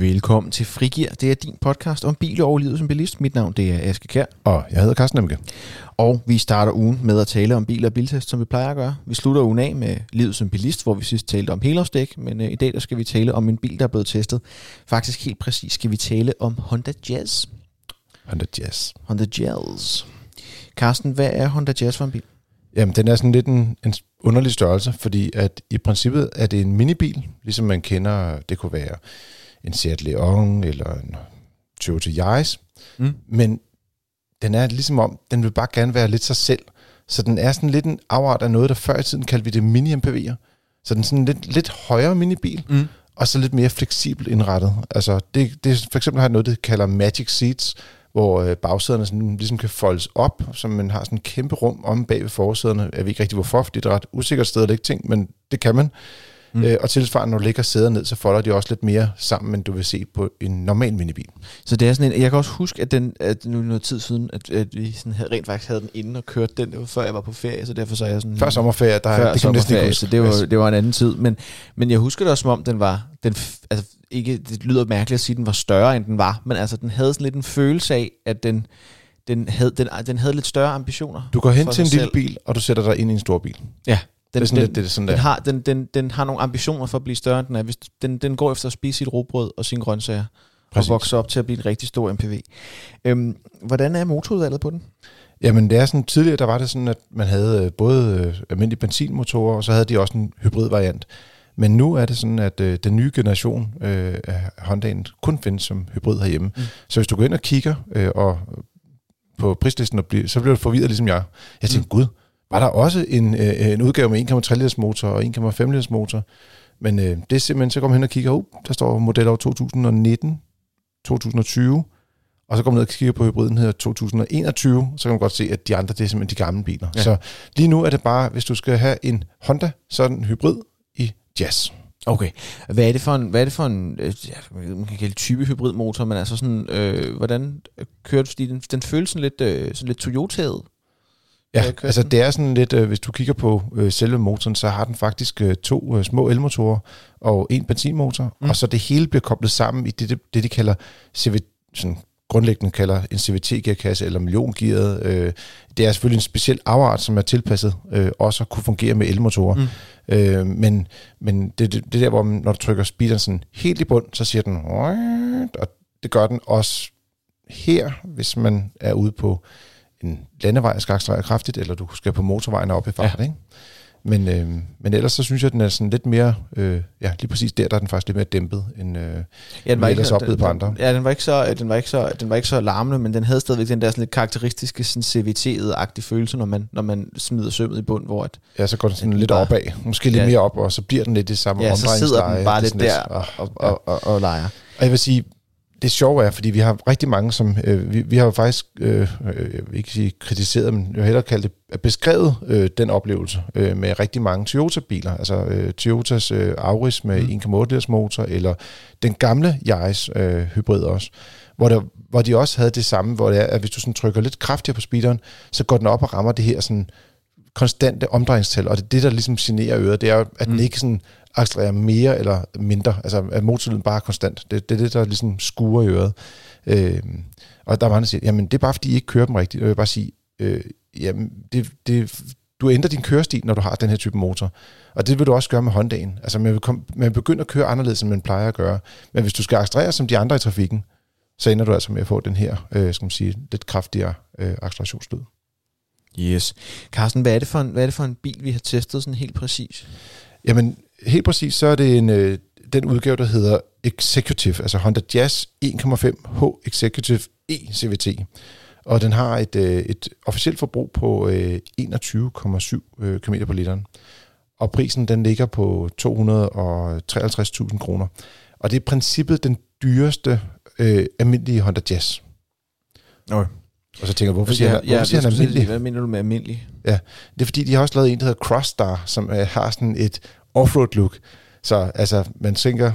Velkommen til Frigir. Det er din podcast om bil og livet som bilist. Mit navn det er Aske Kær. Og jeg hedder Carsten Emke. Og vi starter ugen med at tale om bil og biltest, som vi plejer at gøre. Vi slutter ugen af med livet som bilist, hvor vi sidst talte om helårsdæk. Men øh, i dag der skal vi tale om en bil, der er blevet testet. Faktisk helt præcis skal vi tale om Honda Jazz. Honda Jazz. Honda Jazz. Carsten, hvad er Honda Jazz for en bil? Jamen, den er sådan lidt en, en underlig størrelse, fordi at i princippet er det en minibil, ligesom man kender, det kunne være en Seat Leon eller en Toyota Yaris. Mm. Men den er ligesom om, den vil bare gerne være lidt sig selv. Så den er sådan lidt en afart af noget, der før i tiden kaldte vi det mini-MPV'er. Så den er sådan lidt, lidt højere minibil, mm. og så lidt mere fleksibel indrettet. Altså, det, det for eksempel har noget, det kalder Magic Seats, hvor øh, bagsæderne sådan, ligesom kan foldes op, så man har sådan en kæmpe rum om bag ved forsæderne. Jeg ved ikke rigtig hvorfor, fordi det er et ret usikkert sted at lægge ting, men det kan man. Mm. Øh, og tilsvarende, når du lægger sæder ned, så folder de også lidt mere sammen, end du vil se på en normal minibil. Så det er sådan en, jeg kan også huske, at, den, at nu noget tid siden, at, at vi sådan havde, rent faktisk havde den inde og kørte den, det var før jeg var på ferie, så derfor så jeg sådan... Før sommerferie, der før det kan næsten huske. Så det var, det var en anden tid, men, men jeg husker det også, som om den var, den, altså ikke, det lyder mærkeligt at sige, at den var større, end den var, men altså den havde sådan lidt en følelse af, at den, den, havde, den, den havde lidt større ambitioner. Du går hen til en lille bil, og du sætter dig ind i en stor bil. Ja. Den, det er sådan den, lidt, det er sådan den, har, den, den, den har nogle ambitioner for at blive større, end den er. Hvis den, den går efter at spise sit råbrød og sine grøntsager, Præcis. og vokse op til at blive en rigtig stor MPV. Øhm, hvordan er motorudvalget på den? Jamen det er sådan, tidligere der var det sådan, at man havde øh, både øh, almindelige benzinmotorer, og så havde de også en hybridvariant. Men nu er det sådan, at øh, den nye generation øh, af Honda'en kun findes som hybrid herhjemme. Mm. Så hvis du går ind og kigger øh, og på prislisten, og bliver, så bliver du forvirret ligesom jeg. Jeg tænkte, mm. gud, var der også en, øh, en udgave med 1,3 liters motor og 1,5 liters motor. Men øh, det er simpelthen, så kommer man hen og kigger, uh, der står modeller 2019, 2020, og så går man ned og kigger på hybriden her 2021, så kan man godt se, at de andre, det er simpelthen de gamle biler. Ja. Så lige nu er det bare, hvis du skal have en Honda, så er den hybrid i Jazz. Okay. Hvad er det for en, hvad er det for en øh, man kan kalde type hybridmotor, men altså sådan, øh, hvordan kører du, fordi den, den føles sådan lidt, øh, sådan lidt Toyota-ed. Ja, altså det er sådan lidt, øh, hvis du kigger på øh, selve motoren, så har den faktisk øh, to øh, små elmotorer og en benzinmotor, mm. og så det hele bliver koblet sammen i det, det, det de kalder CV, sådan grundlæggende kalder en CVT-gearkasse eller milliongearet. Øh, det er selvfølgelig en speciel afart, som er tilpasset øh, også at kunne fungere med elmotorer. Mm. Øh, men men det, det, det der, hvor man, når du trykker speederen sådan helt i bund, så siger den, og det gør den også her, hvis man er ude på en landevej accelerere kraftigt, eller du skal på motorvejen op i fart, ja. ikke? Men, øh, men ellers så synes jeg, at den er sådan lidt mere, øh, ja, lige præcis der, der er den faktisk lidt mere dæmpet, end øh, ja, den var ellers oplevet på andre. Ja, den var, ikke så, den, var ikke så, den var ikke så larmende, men den havde stadigvæk den der sådan lidt karakteristiske sådan CVT-agtige følelse, når man, når man smider sømmet i bund, hvor at, Ja, så går den sådan den lidt opad, måske lidt ja, mere op, og så bliver den lidt i samme Ja, så sidder den bare lidt der og, og, og, og, og leger. Og jeg vil sige, det sjove er, fordi vi har rigtig mange, som øh, vi, vi har jo faktisk, øh, øh, jeg vil ikke sige kritiseret, men jeg hellere kaldt det beskrevet øh, den oplevelse øh, med rigtig mange Toyota-biler. Altså øh, Toyotas øh, Auris med mm. 1,8 liters motor, eller den gamle Yaris øh, hybrid også, hvor, der, hvor de også havde det samme, hvor det er, at hvis du sådan trykker lidt kraftigere på speederen, så går den op og rammer det her sådan konstante omdrejningstal, og det er det, der ligesom generer øret, det er at mm. den ikke sådan accelererer mere eller mindre, altså at motorlyden bare er konstant. Det, det er det, der ligesom skuer i øret. Øh, og der er mange, der siger, jamen det er bare, fordi I ikke kører dem rigtigt. Og jeg vil bare sige, øh, jamen det, det, du ændrer din kørestil, når du har den her type motor. Og det vil du også gøre med Honda'en. Altså man, vil komme, man begynder at køre anderledes, end man plejer at gøre. Men hvis du skal accelerere som de andre i trafikken, så ender du altså med at få den her, øh, skal man sige, lidt kraftigere øh, accelerationslyd. Yes. Carsten, hvad er, det for en, hvad er det for en bil, vi har testet sådan helt præcis? Jamen, helt præcis, så er det en, øh, den udgave, der hedder Executive, altså Honda Jazz 1.5 H Executive E CVT. Og den har et, øh, et officielt forbrug på øh, 21,7 øh, km på literen. Og prisen den ligger på 253.000 kroner. Og det er i princippet den dyreste øh, almindelige Honda Jazz. Okay. Og så tænker jeg, hvorfor siger, ja, hvorfor ja, siger han almindelig? Hvad mener du med almindelig? Ja, det er fordi, de har også lavet en, der hedder Crossstar, som øh, har sådan et offroad look. Så altså, man tænker,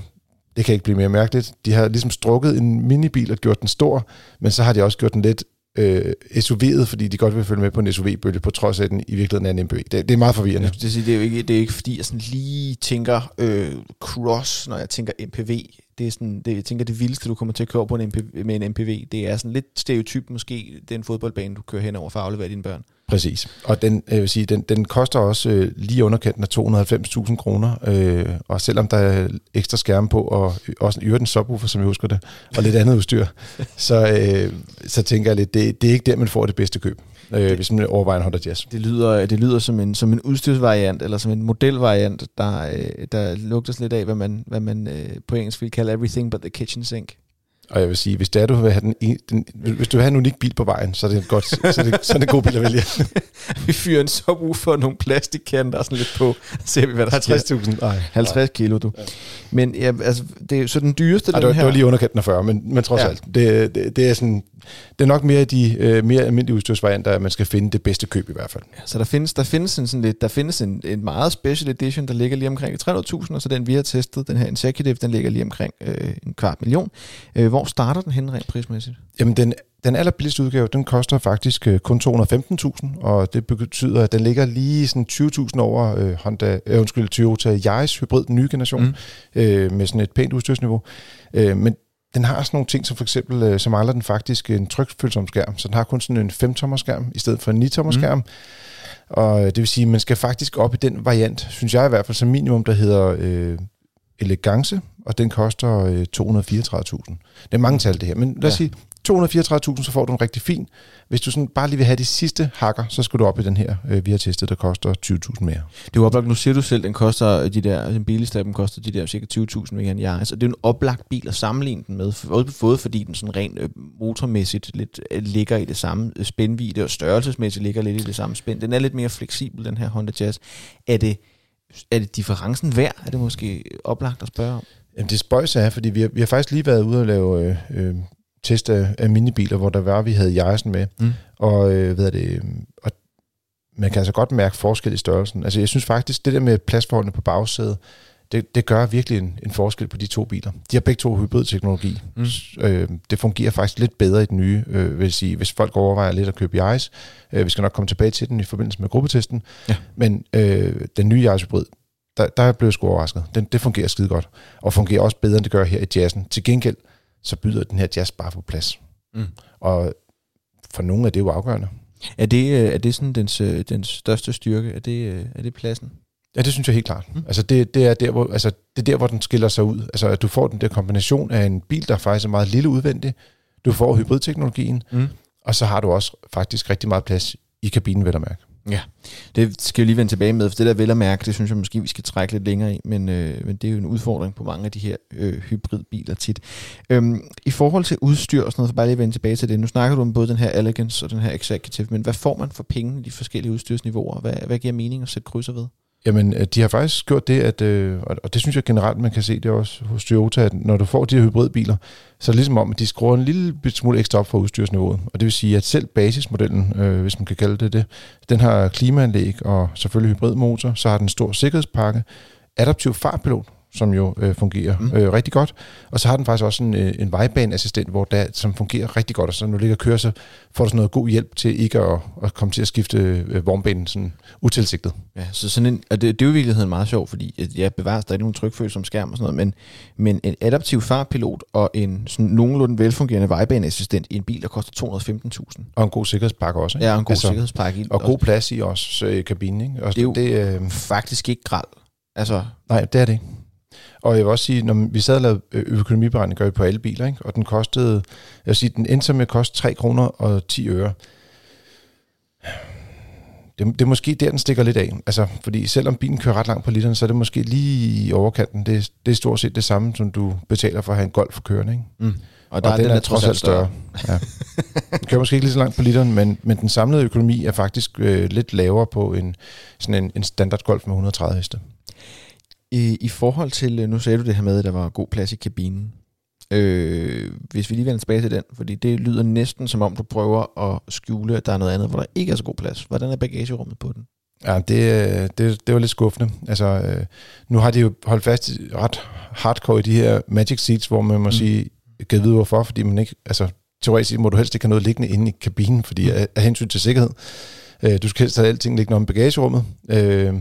det kan ikke blive mere mærkeligt. De har ligesom strukket en minibil og gjort den stor, men så har de også gjort den lidt øh, SUV'et, fordi de godt vil følge med på en SUV-bølge, på trods af, at den i virkeligheden er en MPV. Det, det er meget forvirrende. Det, det, er jo ikke, det er ikke fordi, jeg sådan lige tænker øh, cross, når jeg tænker MPV. Det er sådan, det, jeg tænker, det vildeste, du kommer til at køre på en MPV, med en MPV, det er sådan lidt stereotyp måske, den fodboldbane, du kører hen over for at aflevere dine børn. Præcis. Og den, jeg vil sige, den, den koster også øh, lige underkanten af 290.000 kroner. Øh, og selvom der er ekstra skærme på, og også en den subwoofer, som jeg husker det, og lidt andet udstyr, så, øh, så tænker jeg lidt, det, det er ikke der, man får det bedste køb øh, det, hvis man overvejer en Honda Jazz. Det lyder, det lyder som, en, som en udstyrsvariant, eller som en modelvariant, der, øh, der lugter lidt af, hvad man, hvad man øh, på engelsk vil kalde everything but the kitchen sink. Og jeg vil sige, hvis det er, du vil have den, den, hvis du vil have en unik bil på vejen, så er det, godt, så er det, så er det en god bil at vælge. vi fyrer en subwoofer og nogle plastikkanter sådan lidt på, så ser vi, hvad der 50.000, nej. 50 kilo, du. Ja. Men ja, altså, det er så den dyreste, Ej, den her... Det var lige underkanten af 40, men, men trods ja. alt, det, det, det, er sådan, det er nok mere de uh, mere almindelige udstyrsvarianter, at man skal finde det bedste køb i hvert fald. Ja, så der findes, der findes, en, sådan lidt, der findes en, en meget special edition, der ligger lige omkring 300.000, og så den vi har testet, den her Executive, den ligger lige omkring øh, en kvart million. Øh, hvor starter den hen rent prismæssigt? Jamen den, den allerbilligste udgave, den koster faktisk øh, kun 215.000, og det betyder, at den ligger lige sådan 20.000 over øh, Honda, øh, undskyld, Toyota Yaris Hybrid, den nye generation, mm. øh, med sådan et pænt udstyrsniveau. Øh, men den har sådan nogle ting, som for eksempel, øh, så mangler den faktisk en trykfølsom skærm, så den har kun sådan en 5-tommer skærm, i stedet for en 9-tommer skærm. Mm. Og det vil sige, at man skal faktisk op i den variant, synes jeg i hvert fald som minimum, der hedder øh, Elegance, og den koster øh, 234.000. Det er mange tal det her, men lad os ja. sige 234.000, så får du en rigtig fin. Hvis du sådan bare lige vil have de sidste hakker, så skal du op i den her, øh, vi har testet, der koster 20.000 mere. Det er jo oplagt, nu siger du selv, den koster de der, den billigste af dem koster de der cirka 20.000 ved ja. Altså, det er en oplagt bil at sammenligne den med, både fordi den sådan rent øh, motormæssigt lidt øh, ligger i det samme spændvide, og størrelsesmæssigt ligger lidt i det samme spænd. Den er lidt mere fleksibel, den her Honda Jazz. Er det, er det differencen værd? Er det måske oplagt at spørge om? Jamen det spøjs er, fordi vi har, vi har faktisk lige været ude og lave øh, øh, test af, af minibiler, hvor der var, vi havde Jarsen med. Mm. Og, øh, hvad det, og man kan altså godt mærke forskel i størrelsen. Altså jeg synes faktisk, det der med pladsforholdene på bagsædet, det, det gør virkelig en, en forskel på de to biler. De har begge to hybridteknologi. Mm. Øh, det fungerer faktisk lidt bedre i den nye, øh, vil sige, hvis folk overvejer lidt at købe Yaris. Øh, vi skal nok komme tilbage til den i forbindelse med gruppetesten. Ja. Men øh, den nye Yaris Hybrid, der, der er jeg blevet sgu overrasket. Den, det fungerer skide godt, og fungerer også bedre, end det gør her i jazzen. Til gengæld, så byder den her jazz bare på plads. Mm. Og for nogle er det jo afgørende. Er det, øh, er det sådan dens, øh, dens største styrke? Er det, øh, er det pladsen? Ja, det synes jeg helt klart. Mm. Altså det, det, er der, hvor, altså det er der, hvor den skiller sig ud. Altså at du får den der kombination af en bil, der faktisk er meget lille udvendig. Du får hybridteknologien, mm. og så har du også faktisk rigtig meget plads i kabinen, vil jeg mærke. Ja, det skal vi lige vende tilbage med, for det der vel at mærke, det synes jeg måske, vi skal trække lidt længere i, men, øh, men det er jo en udfordring på mange af de her øh, hybridbiler tit. Øhm, I forhold til udstyr og sådan noget, så bare lige vende tilbage til det. Nu snakker du om både den her Elegance og den her Executive, men hvad får man for penge i de forskellige udstyrsniveauer? Hvad, hvad giver mening at sætte krydser ved? Jamen, øh, de har faktisk gjort det, at, øh, og det synes jeg generelt, man kan se det også hos Toyota, at når du får de her hybridbiler, så er det ligesom om, at de skruer en lille smule ekstra op for udstyrsniveauet. Og det vil sige, at selv basismodellen, øh, hvis man kan kalde det det, den har klimaanlæg og selvfølgelig hybridmotor, så har den en stor sikkerhedspakke, adaptiv fartpilot, som jo øh, fungerer mm. øh, rigtig godt. Og så har den faktisk også en, øh, en vejbaneassistent, hvor der, som fungerer rigtig godt, og så når du ligger og kører, så får du sådan noget god hjælp til ikke at, at komme til at skifte øh, vognbanen sådan utilsigtet. Ja, så sådan en, og det, det er jo i virkeligheden meget sjovt, fordi jeg ja, bevarer stadig nogle trykfølsomme skærm og sådan noget, men, men en adaptiv farpilot og en sådan nogenlunde velfungerende vejbaneassistent i en bil, der koster 215.000. Og en god sikkerhedspakke også. Ikke? Ja, en god altså, sikkerhedspakke. I og god plads i også i kabinen. Ikke? Og det er jo det, øh, faktisk ikke græld. Altså, Nej, det er det ikke. Og jeg vil også sige, når vi sad og lavede økonomiberegning, gør vi på alle biler, ikke? og den kostede, jeg vil sige, den endte med at koste 3 kroner og 10 øre. Det, det er måske der, den stikker lidt af. Altså, fordi selvom bilen kører ret langt på literen, så er det måske lige i overkanten. Det, det er stort set det samme, som du betaler for at have en Golf for kørende. Ikke? Mm. Og, der og er den, den er trods alt større. større. ja. Den kører måske ikke lige så langt på literen, men, men den samlede økonomi er faktisk øh, lidt lavere på en, sådan en, en standard Golf med 130 heste. I, I forhold til, øh, nu sagde du det her med, at der var god plads i kabinen. Øh, hvis vi lige vender tilbage til den, fordi det lyder næsten som om, du prøver at skjule, at der er noget andet, hvor der ikke er så god plads. Hvordan er bagagerummet på den? Ja, det, øh, det, det var lidt skuffende. Altså, øh, nu har de jo holdt fast i ret hardcore i de her Magic Seats, hvor man må mm. sige, kan vide hvorfor, fordi man ikke, altså teoretisk må du helst ikke have noget liggende inde i kabinen, fordi mm. af, af hensyn til sikkerhed. Øh, du skal helst have alting liggende om bagagerummet. Øh,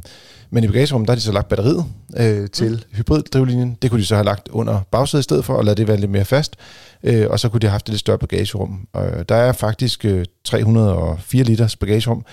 Men i bagagerummet, der har de så lagt batteriet øh, til mm. hybriddrivlinjen. Det kunne de så have lagt under bagsædet i stedet for, og lade det være lidt mere fast. Øh, og så kunne de have haft et lidt større bagagerum. Og der er faktisk øh, 304 liters bagagerum.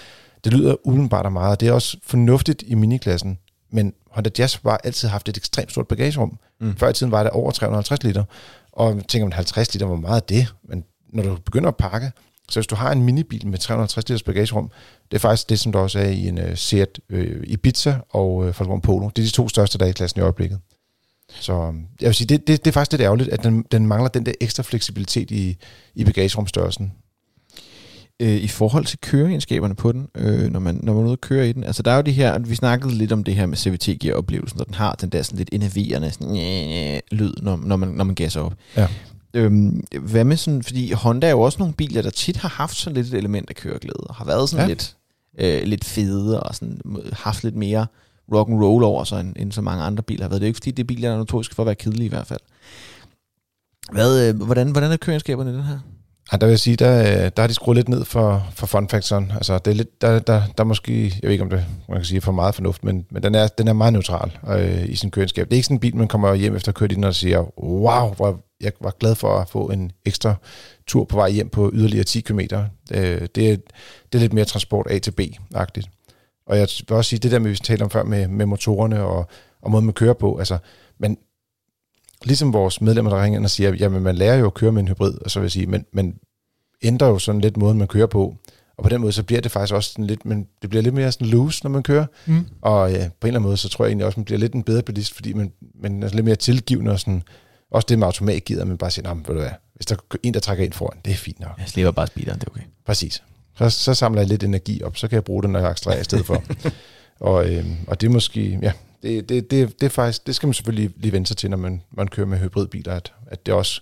Det lyder udenbart af meget, og det er også fornuftigt i miniklassen. Men Honda Jazz har altid haft et ekstremt stort bagagerum. Mm. Før i tiden var det over 350 liter. Og tænker man, 50 liter, hvor meget er det? Men når du begynder at pakke, så hvis du har en minibil med 350 liters bagagerum, det er faktisk det, som der også er i en uh, Seat uh, Ibiza og uh, Volkswagen Polo. Det er de to største, der er i klassen i øjeblikket. Så jeg vil sige, det, det, det er faktisk lidt ærgerligt, at den, den mangler den der ekstra fleksibilitet i, i bagagerumstørrelsen. I forhold til køreegenskaberne på den, øh, når, man, når man er ude og køre i den, altså der er jo det her, vi snakkede lidt om det her med CVT-gear-oplevelsen, når den har den der sådan lidt enerverende sådan, øh, lyd, når, når, man, når man gasser op. Ja. Øhm, hvad med sådan, fordi Honda er jo også nogle biler, der tit har haft sådan lidt et element af køreglæde, og har været sådan ja. lidt, øh, lidt fede, og sådan haft lidt mere rock and roll over sig, end, end så mange andre biler har været. Det er ikke fordi, det er biler, der er notoriske for at være kedelige i hvert fald. Hvad, øh, hvordan, hvordan er køregenskaberne i den her? Ja, der vil jeg sige, der, øh, der har de skruet lidt ned for, for fun factoren. Altså, det er lidt, der, der, der måske, jeg ved ikke om det man kan sige for meget fornuft, men, men den, er, den er meget neutral øh, i sin køregenskab. Det er ikke sådan en bil, man kommer hjem efter at køre den og siger, wow, hvor jeg var glad for at få en ekstra tur på vej hjem på yderligere 10 km. Øh, det, det er lidt mere transport A til B-agtigt. Og jeg vil også sige, det der med, vi talte om før med, med motorerne og, og måden, man kører på, altså, men ligesom vores medlemmer, der ringer ind og siger, jamen man lærer jo at køre med en hybrid, og så vil jeg sige, men, men ændrer jo sådan lidt måden, man kører på, og på den måde, så bliver det faktisk også sådan lidt, men det bliver lidt mere sådan loose, når man kører. Mm. Og ja, på en eller anden måde, så tror jeg egentlig også, man bliver lidt en bedre bilist, fordi man, man er lidt mere tilgivende og sådan, også det med automatgearet, man bare siger, nej, ved du hvad, hvis der er en, der trækker ind foran, det er fint nok. Jeg slipper bare speederen, det er okay. Præcis. Så, så samler jeg lidt energi op, så kan jeg bruge det, når jeg accelererer i stedet for. og, øh, og det er måske, ja, det, det, det, det, er faktisk, det skal man selvfølgelig lige vente sig til, når man, man kører med hybridbiler, at, at det også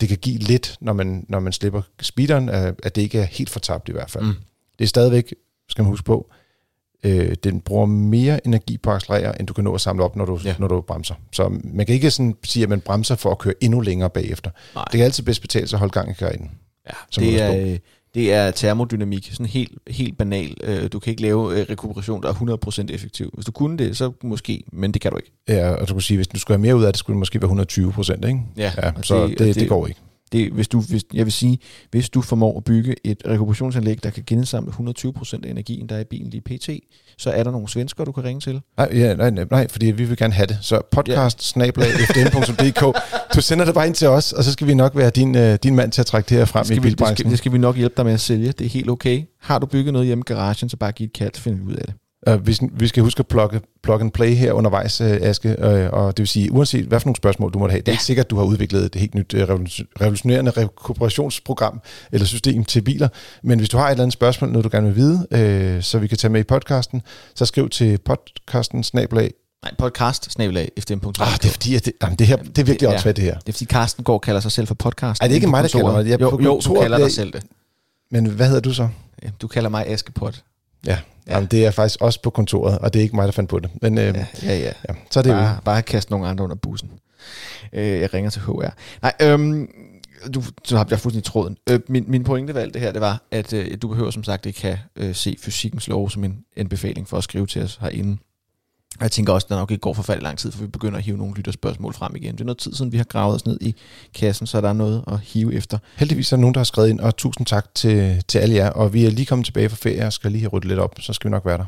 det kan give lidt, når man, når man slipper speederen, at det ikke er helt fortabt i hvert fald. Mm. Det er stadigvæk, skal man huske på, øh, den bruger mere energi på at accelerere, end du kan nå at samle op, når du, ja. når du bremser. Så man kan ikke sådan sige, at man bremser for at køre endnu længere bagefter. Nej. Det kan altid bedst betale sig at holde gang i karrieren. Ja, det er, det er termodynamik, sådan helt, helt banal. Øh, du kan ikke lave øh, rekuperation, der er 100% effektiv. Hvis du kunne det, så måske, men det kan du ikke. Ja, og du kunne sige, hvis du skulle have mere ud af det, skulle det måske være 120%, ikke? Ja. ja så det, det, det går ikke det, hvis du, hvis, jeg vil sige, hvis du formår at bygge et rekuperationsanlæg, der kan gensamle 120% af energien, der er i bilen lige pt., så er der nogle svensker, du kan ringe til. Nej, ja, nej, nej, nej fordi vi vil gerne have det. Så podcast ja. Du sender det bare ind til os, og så skal vi nok være din, uh, din mand til at trække det her frem i bilbranchen. Det skal, det skal vi nok hjælpe dig med at sælge. Det er helt okay. Har du bygget noget hjemme i garagen, så bare giv et kald, så finder vi ud af det. Uh, vi, vi skal huske at plugge, plug and play her undervejs, uh, Aske, uh, og det vil sige, uanset hvad for nogle spørgsmål du måtte have, det er ikke sikkert, at du har udviklet et helt nyt uh, revolutionerende rekuperationsprogram eller system til biler, men hvis du har et eller andet spørgsmål, noget du gerne vil vide, uh, så vi kan tage med i podcasten, så skriv til podcasten snablag Nej, podcast snabelag fdm.dk. Ah, det er fordi, at det, jamen, det, her, det er virkelig også ja, det her. Det er fordi, Carsten går kalder sig selv for podcast. Er det ikke mig, der kalder mig? Jeg jo, jo, du kalder dig selv det. Men hvad hedder du så? Ja, du kalder mig Askepot. Ja, ja. Jamen, det er faktisk også på kontoret, og det er ikke mig, der fandt på det. Men, øh, ja, ja, ja. ja. Så er det bare, jo. bare kaste nogle andre under bussen. Øh, jeg ringer til HR. Nej, øhm, du, så har jeg fuldstændig tråden. Øh, min, min pointe ved alt det her, det var, at øh, du behøver som sagt ikke have øh, se fysikkens lov som en, en befaling for at skrive til os herinde. Og jeg tænker også, at der nok ikke går forfærdelig lang tid, for vi begynder at hive nogle lytterspørgsmål frem igen. Det er noget tid siden, vi har gravet os ned i kassen, så der er noget at hive efter. Heldigvis er der nogen, der har skrevet ind, og tusind tak til, til alle jer. Og vi er lige kommet tilbage fra ferie og skal lige have ryddet lidt op, så skal vi nok være der.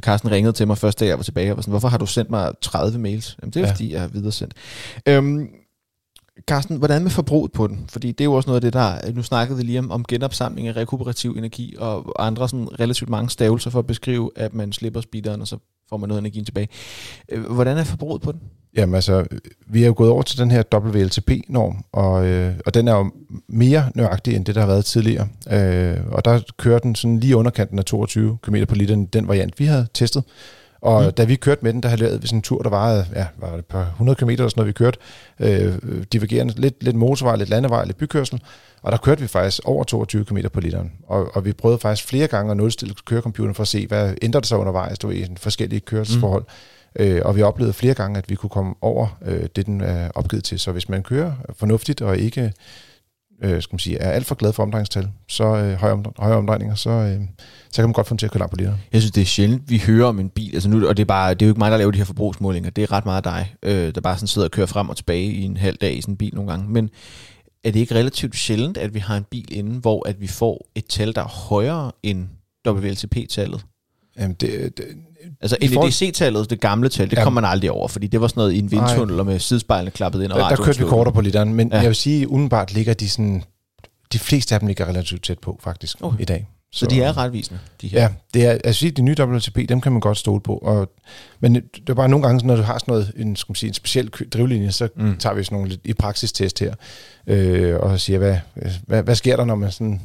Carsten ringede til mig første dag, jeg var tilbage, og var sådan, hvorfor har du sendt mig 30 mails? Jamen, det er ja. fordi, jeg har videresendt. Øhm, Carsten, hvordan med forbruget på den? Fordi det er jo også noget af det, der... Nu snakkede vi lige om, om genopsamling af rekuperativ energi og andre sådan relativt mange stavelser for at beskrive, at man slipper speederen, og så får man noget energi tilbage. Øh, hvordan er forbruget på den? Jamen altså, vi er jo gået over til den her WLTP-norm, og, øh, og den er jo mere nøjagtig end det, der har været tidligere. Øh, og der kører den sådan lige underkanten af 22 km på liter, den variant, vi havde testet. Og mm. da vi kørte med den, der havde lavet sådan en tur, der var, ja, var det et par 100 km eller sådan noget, vi kørte, øh, divergerende, lidt, lidt motorvej, lidt landevej, lidt bykørsel, og der kørte vi faktisk over 22 km på literen. Og, og vi prøvede faktisk flere gange at nulstille kørecomputeren for at se, hvad ændrede det sig undervejs, du i forskellige kørselsforhold. Mm. Øh, og vi oplevede flere gange, at vi kunne komme over øh, det, den er opgivet til. Så hvis man kører fornuftigt og ikke øh, skal man sige, er alt for glad for omdrejningstal, så øh, høje, om, høje omdrejninger, så, øh, så kan man godt få den til at køre langt på literen. Jeg synes, det er sjældent, vi hører om en bil, altså nu, og det er, bare, det er jo ikke mig, der laver de her forbrugsmålinger, det er ret meget dig, øh, der bare sådan sidder og kører frem og tilbage i en halv dag i sådan en bil nogle gange, men er det ikke relativt sjældent, at vi har en bil inde, hvor at vi får et tal, der er højere end WLTP-tallet? Jamen, det, det, Altså NEDC-tallet, det gamle tal, det ja. kommer man aldrig over, fordi det var sådan noget i en vindtunnel og med sidespejlene klappet ind. Og der, der kørte vi kortere på literen, men ja. jeg vil sige, umiddelbart ligger de sådan, de fleste af dem ligger relativt tæt på faktisk okay. i dag. Så, så de er retvisende, de her? Ja, det er, altså de nye WLTP, dem kan man godt stole på. Og, men det er bare nogle gange, når du har sådan noget, en, skal man sige, en speciel drivlinje, så mm. tager vi sådan nogle lidt i praksistest her, øh, og siger, hvad, hvad, hvad sker der, når man sådan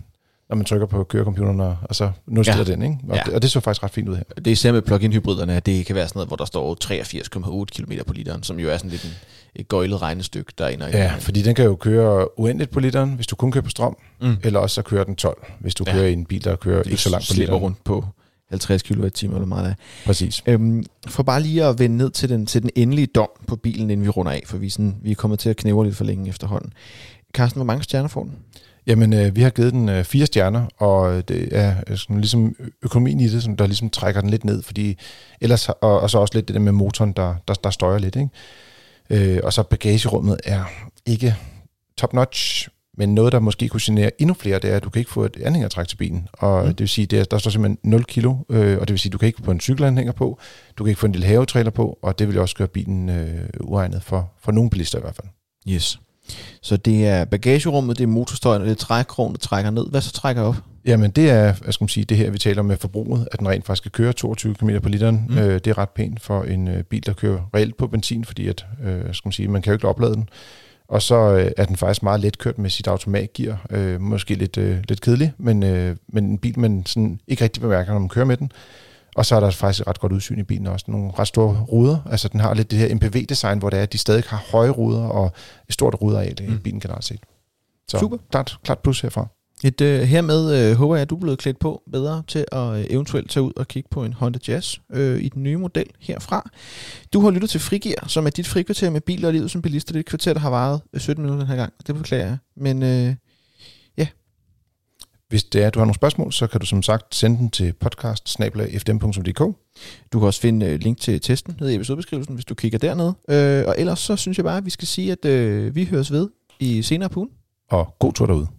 når man trykker på kørecomputeren, og, og så nulstiller ja. den. Ikke? Og, ja. det, og det så faktisk ret fint ud her. Det er især med plug-in hybriderne, at det kan være sådan noget, hvor der står 83,8 km på literen, som jo er sådan lidt en, et gøjlet regnestykke, der er inde Ja, fordi den kan jo køre uendeligt på literen, hvis du kun kører på strøm, mm. eller også så kører den 12, hvis du ja. kører i en bil, der kører ikke så langt på literen. rundt på 50 kWh eller meget af. Præcis. Øhm, for bare lige at vende ned til den, til den endelige dom på bilen, inden vi runder af, for vi, sådan, vi er kommet til at knæve lidt for længe efterhånden. Carsten, hvor mange stjerner får den? Jamen, øh, vi har givet den øh, fire stjerner, og det er øh, sådan, ligesom økonomien i det, som der ligesom trækker den lidt ned, fordi ellers, og, og så også lidt det der med motoren, der, der, der støjer lidt, ikke? Øh, og så bagagerummet er ikke top-notch, men noget, der måske kunne genere endnu flere, det er, at du kan ikke få et anhængertræk til bilen. Og mm. det vil sige, at der står simpelthen 0 kilo, øh, og det vil sige, at du kan ikke få en cykelanhænger på, du kan ikke få en lille havetræler på, og det vil også gøre bilen øh, uegnet for, for nogle bilister i hvert fald. Yes. Så det er bagagerummet, det er motorstøjen, og det er trækkrogen, der trækker ned. Hvad så trækker op? Jamen det er, hvad skal man sige, det her, vi taler om med forbruget, at den rent faktisk kan køre 22 km på literen. Mm. Øh, det er ret pænt for en øh, bil, der kører reelt på benzin, fordi at, øh, skal man sige, man kan jo ikke oplade den. Og så øh, er den faktisk meget let kørt med sit automatgear. Øh, måske lidt, øh, lidt kedelig, men, øh, men en bil, man sådan ikke rigtig bemærker, når man kører med den. Og så er der faktisk et ret godt udsyn i bilen også. Nogle ret store ruder. Altså den har lidt det her MPV-design, hvor det er, at de stadig har høje ruder og et stort ruder mm. i bilen generelt set. Så Super. Klart, klart plus herfra. Et, øh, hermed øh, håber jeg, at du er blevet klædt på bedre til at øh, eventuelt tage ud og kigge på en Honda Jazz øh, i den nye model herfra. Du har lyttet til Frigir, som er dit frikvarter med biler og livet som bilist. Det er et kvarter, der har varet 17 minutter den her gang. Det beklager jeg. Men øh, hvis det er, du har nogle spørgsmål, så kan du som sagt sende den til podcast Du kan også finde øh, link til testen nede i episodebeskrivelsen, hvis du kigger dernede. Øh, og ellers så synes jeg bare, at vi skal sige, at øh, vi høres ved i senere på ugen. Og god tur derude.